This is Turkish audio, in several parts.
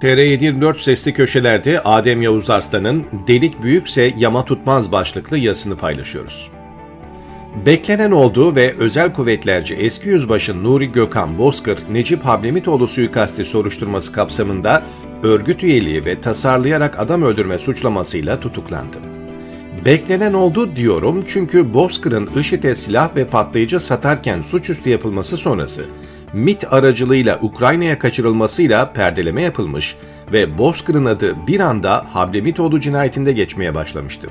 TR724 sesli köşelerde Adem Yavuz Arslan'ın Delik Büyükse Yama Tutmaz başlıklı yazısını paylaşıyoruz. Beklenen olduğu ve özel kuvvetlerce eski yüzbaşı Nuri Gökhan Bozkır, Necip Hablemitoğlu suikasti soruşturması kapsamında örgüt üyeliği ve tasarlayarak adam öldürme suçlamasıyla tutuklandı. Beklenen oldu diyorum çünkü Bozkır'ın IŞİD'e silah ve patlayıcı satarken suçüstü yapılması sonrası MIT aracılığıyla Ukrayna'ya kaçırılmasıyla perdeleme yapılmış ve Bozkır'ın adı bir anda Hablemitoğlu cinayetinde geçmeye başlamıştı.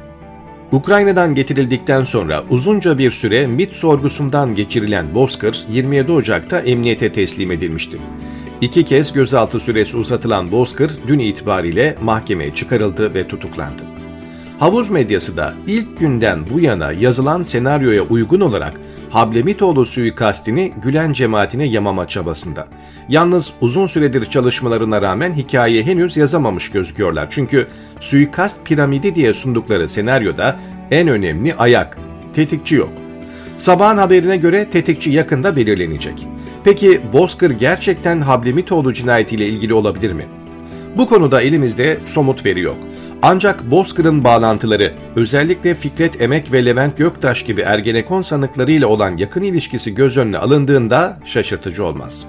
Ukrayna'dan getirildikten sonra uzunca bir süre MIT sorgusundan geçirilen Bozkır 27 Ocak'ta emniyete teslim edilmişti. İki kez gözaltı süresi uzatılan Bozkır dün itibariyle mahkemeye çıkarıldı ve tutuklandı. Havuz medyası da ilk günden bu yana yazılan senaryoya uygun olarak Hablemitoğlu suikastini Gülen cemaatine yamama çabasında. Yalnız uzun süredir çalışmalarına rağmen hikayeyi henüz yazamamış gözüküyorlar. Çünkü suikast piramidi diye sundukları senaryoda en önemli ayak, tetikçi yok. Sabahın haberine göre tetikçi yakında belirlenecek. Peki Bozkır gerçekten Hablemitoğlu cinayetiyle ilgili olabilir mi? Bu konuda elimizde somut veri yok. Ancak Bozkır'ın bağlantıları, özellikle Fikret Emek ve Levent Göktaş gibi Ergenekon sanıklarıyla olan yakın ilişkisi göz önüne alındığında şaşırtıcı olmaz.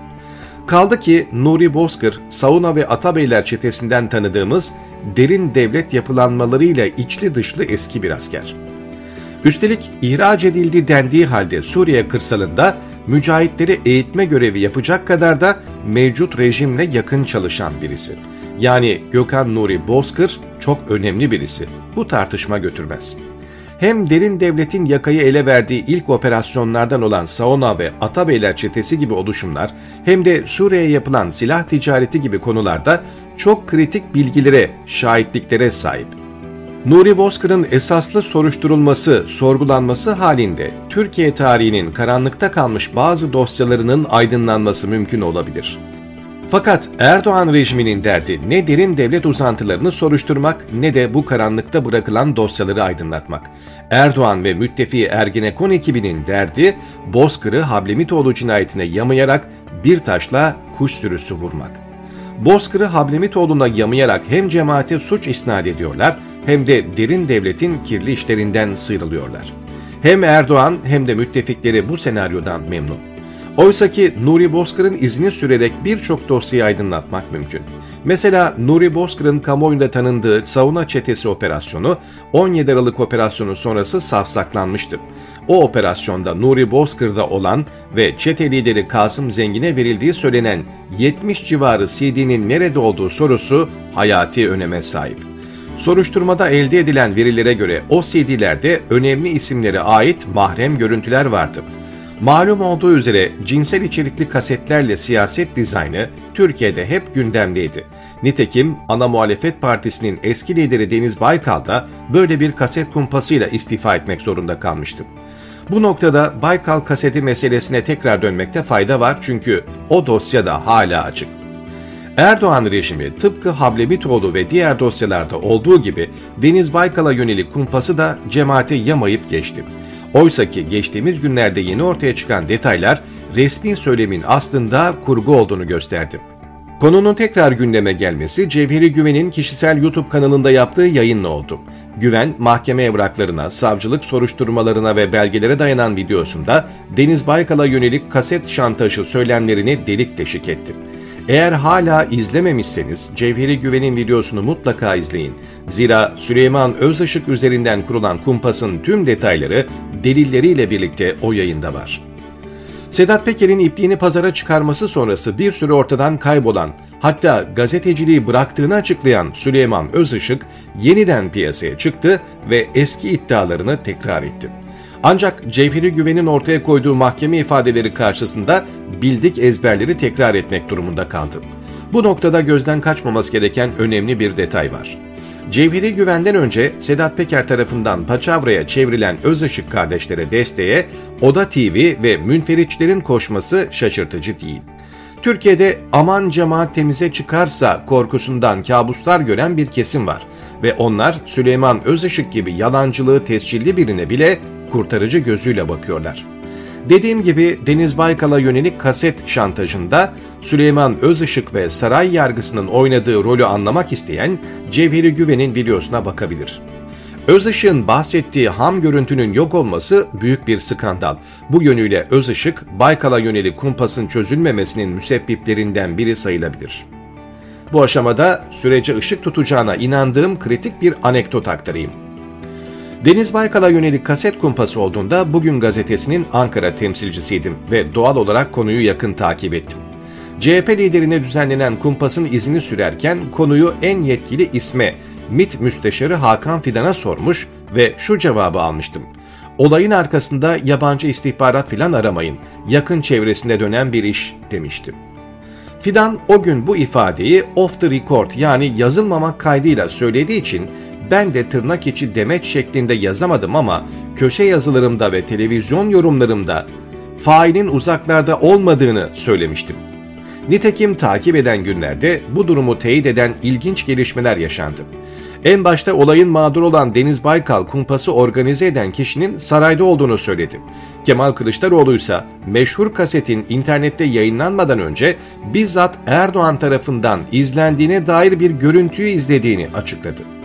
Kaldı ki Nuri Bozkır, Sauna ve Atabeyler çetesinden tanıdığımız derin devlet yapılanmalarıyla içli dışlı eski bir asker. Üstelik ihraç edildi dendiği halde Suriye kırsalında mücahitleri eğitme görevi yapacak kadar da mevcut rejimle yakın çalışan birisi. Yani Gökhan Nuri Bozkır çok önemli birisi. Bu tartışma götürmez. Hem derin devletin yakayı ele verdiği ilk operasyonlardan olan Saona ve Atabeyler çetesi gibi oluşumlar hem de Suriye'ye yapılan silah ticareti gibi konularda çok kritik bilgilere, şahitliklere sahip. Nuri Bozkır'ın esaslı soruşturulması, sorgulanması halinde Türkiye tarihinin karanlıkta kalmış bazı dosyalarının aydınlanması mümkün olabilir. Fakat Erdoğan rejiminin derdi ne derin devlet uzantılarını soruşturmak ne de bu karanlıkta bırakılan dosyaları aydınlatmak. Erdoğan ve müttefiği Ergenekon ekibinin derdi Bozkır'ı Hablemitoğlu cinayetine yamayarak bir taşla kuş sürüsü vurmak. Bozkır'ı Hablemitoğlu'na yamayarak hem cemaate suç isnat ediyorlar hem de derin devletin kirli işlerinden sıyrılıyorlar. Hem Erdoğan hem de müttefikleri bu senaryodan memnun. Oysa ki Nuri Bozkır'ın izini sürerek birçok dosyayı aydınlatmak mümkün. Mesela Nuri Bozkır'ın kamuoyunda tanındığı savuna çetesi operasyonu 17 Aralık operasyonu sonrası safsaklanmıştı. O operasyonda Nuri Bozkır'da olan ve çete lideri Kasım Zengin'e verildiği söylenen 70 civarı CD'nin nerede olduğu sorusu hayati öneme sahip. Soruşturmada elde edilen verilere göre o CD'lerde önemli isimlere ait mahrem görüntüler vardı. Malum olduğu üzere cinsel içerikli kasetlerle siyaset dizaynı Türkiye'de hep gündemdeydi. Nitekim ana muhalefet partisinin eski lideri Deniz Baykal da böyle bir kaset kumpasıyla istifa etmek zorunda kalmıştı. Bu noktada Baykal kaseti meselesine tekrar dönmekte fayda var çünkü o dosya da hala açık. Erdoğan rejimi tıpkı Hablemitoğlu ve diğer dosyalarda olduğu gibi Deniz Baykal'a yönelik kumpası da cemaate yamayıp geçti. Oysa ki geçtiğimiz günlerde yeni ortaya çıkan detaylar resmi söylemin aslında kurgu olduğunu gösterdi. Konunun tekrar gündeme gelmesi Cevheri Güven'in kişisel YouTube kanalında yaptığı yayınla oldu. Güven, mahkeme evraklarına, savcılık soruşturmalarına ve belgelere dayanan videosunda Deniz Baykal'a yönelik kaset şantajı söylemlerini delik deşik etti. Eğer hala izlememişseniz Cevheri Güven'in videosunu mutlaka izleyin. Zira Süleyman Özışık üzerinden kurulan kumpasın tüm detayları delilleriyle birlikte o yayında var. Sedat Peker'in ipliğini pazara çıkarması sonrası bir süre ortadan kaybolan, hatta gazeteciliği bıraktığını açıklayan Süleyman Özışık yeniden piyasaya çıktı ve eski iddialarını tekrar etti. Ancak Cevheri Güven'in ortaya koyduğu mahkeme ifadeleri karşısında bildik ezberleri tekrar etmek durumunda kaldı. Bu noktada gözden kaçmaması gereken önemli bir detay var. Cevheri Güven'den önce Sedat Peker tarafından Paçavra'ya çevrilen Özışık kardeşlere desteğe Oda TV ve münferitçilerin koşması şaşırtıcı değil. Türkiye'de aman cemaat temize çıkarsa korkusundan kabuslar gören bir kesim var ve onlar Süleyman Özışık gibi yalancılığı tescilli birine bile kurtarıcı gözüyle bakıyorlar. Dediğim gibi Deniz Baykal'a yönelik kaset şantajında Süleyman Özışık ve saray yargısının oynadığı rolü anlamak isteyen Cevheri Güven'in videosuna bakabilir. Özışık'ın bahsettiği ham görüntünün yok olması büyük bir skandal. Bu yönüyle Özışık, Baykal'a yönelik kumpasın çözülmemesinin müsebbiplerinden biri sayılabilir. Bu aşamada sürece ışık tutacağına inandığım kritik bir anekdot aktarayım. Deniz Baykal'a yönelik kaset kumpası olduğunda Bugün gazetesinin Ankara temsilcisiydim ve doğal olarak konuyu yakın takip ettim. CHP liderine düzenlenen kumpasın izini sürerken konuyu en yetkili isme MİT Müsteşarı Hakan Fidan'a sormuş ve şu cevabı almıştım. Olayın arkasında yabancı istihbarat filan aramayın, yakın çevresinde dönen bir iş demiştim. Fidan o gün bu ifadeyi off the record yani yazılmamak kaydıyla söylediği için ben de tırnak içi demet şeklinde yazamadım ama köşe yazılarımda ve televizyon yorumlarımda failin uzaklarda olmadığını söylemiştim. Nitekim takip eden günlerde bu durumu teyit eden ilginç gelişmeler yaşandı. En başta olayın mağdur olan Deniz Baykal kumpası organize eden kişinin sarayda olduğunu söyledi. Kemal Kılıçdaroğlu ise meşhur kasetin internette yayınlanmadan önce bizzat Erdoğan tarafından izlendiğine dair bir görüntüyü izlediğini açıkladı.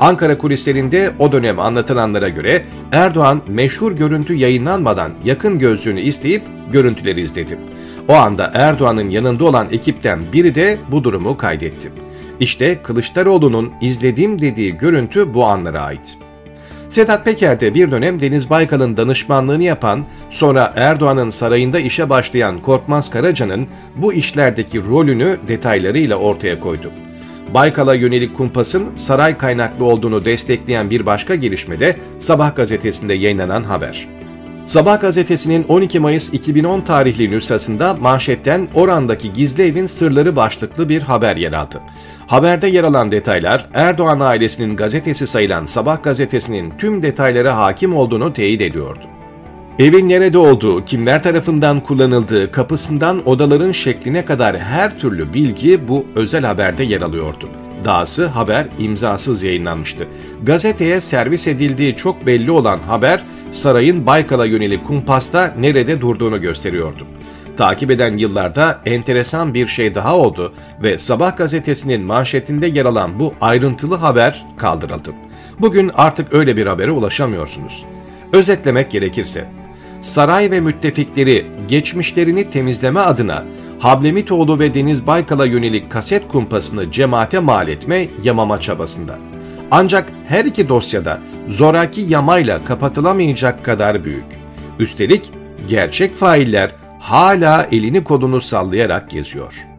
Ankara kulislerinde o dönem anlatılanlara göre Erdoğan meşhur görüntü yayınlanmadan yakın gözlüğünü isteyip görüntüleri izledi. O anda Erdoğan'ın yanında olan ekipten biri de bu durumu kaydetti. İşte Kılıçdaroğlu'nun izlediğim dediği görüntü bu anlara ait. Sedat Peker de bir dönem Deniz Baykal'ın danışmanlığını yapan, sonra Erdoğan'ın sarayında işe başlayan Korkmaz Karaca'nın bu işlerdeki rolünü detaylarıyla ortaya koydu. Baykal'a yönelik kumpasın saray kaynaklı olduğunu destekleyen bir başka gelişmede Sabah gazetesinde yayınlanan haber. Sabah gazetesinin 12 Mayıs 2010 tarihli nüshasında manşetten Oran'daki gizli evin sırları başlıklı bir haber yer aldı. Haberde yer alan detaylar Erdoğan ailesinin gazetesi sayılan Sabah gazetesinin tüm detaylara hakim olduğunu teyit ediyordu. Evin nerede olduğu, kimler tarafından kullanıldığı, kapısından odaların şekline kadar her türlü bilgi bu özel haberde yer alıyordu. Dahası haber imzasız yayınlanmıştı. Gazeteye servis edildiği çok belli olan haber, sarayın Baykal'a yönelik kumpasta nerede durduğunu gösteriyordu. Takip eden yıllarda enteresan bir şey daha oldu ve Sabah gazetesinin manşetinde yer alan bu ayrıntılı haber kaldırıldı. Bugün artık öyle bir habere ulaşamıyorsunuz. Özetlemek gerekirse, saray ve müttefikleri geçmişlerini temizleme adına Hablemitoğlu ve Deniz Baykal'a yönelik kaset kumpasını cemaate mal etme yamama çabasında. Ancak her iki dosyada zoraki yamayla kapatılamayacak kadar büyük. Üstelik gerçek failler hala elini kolunu sallayarak geziyor.''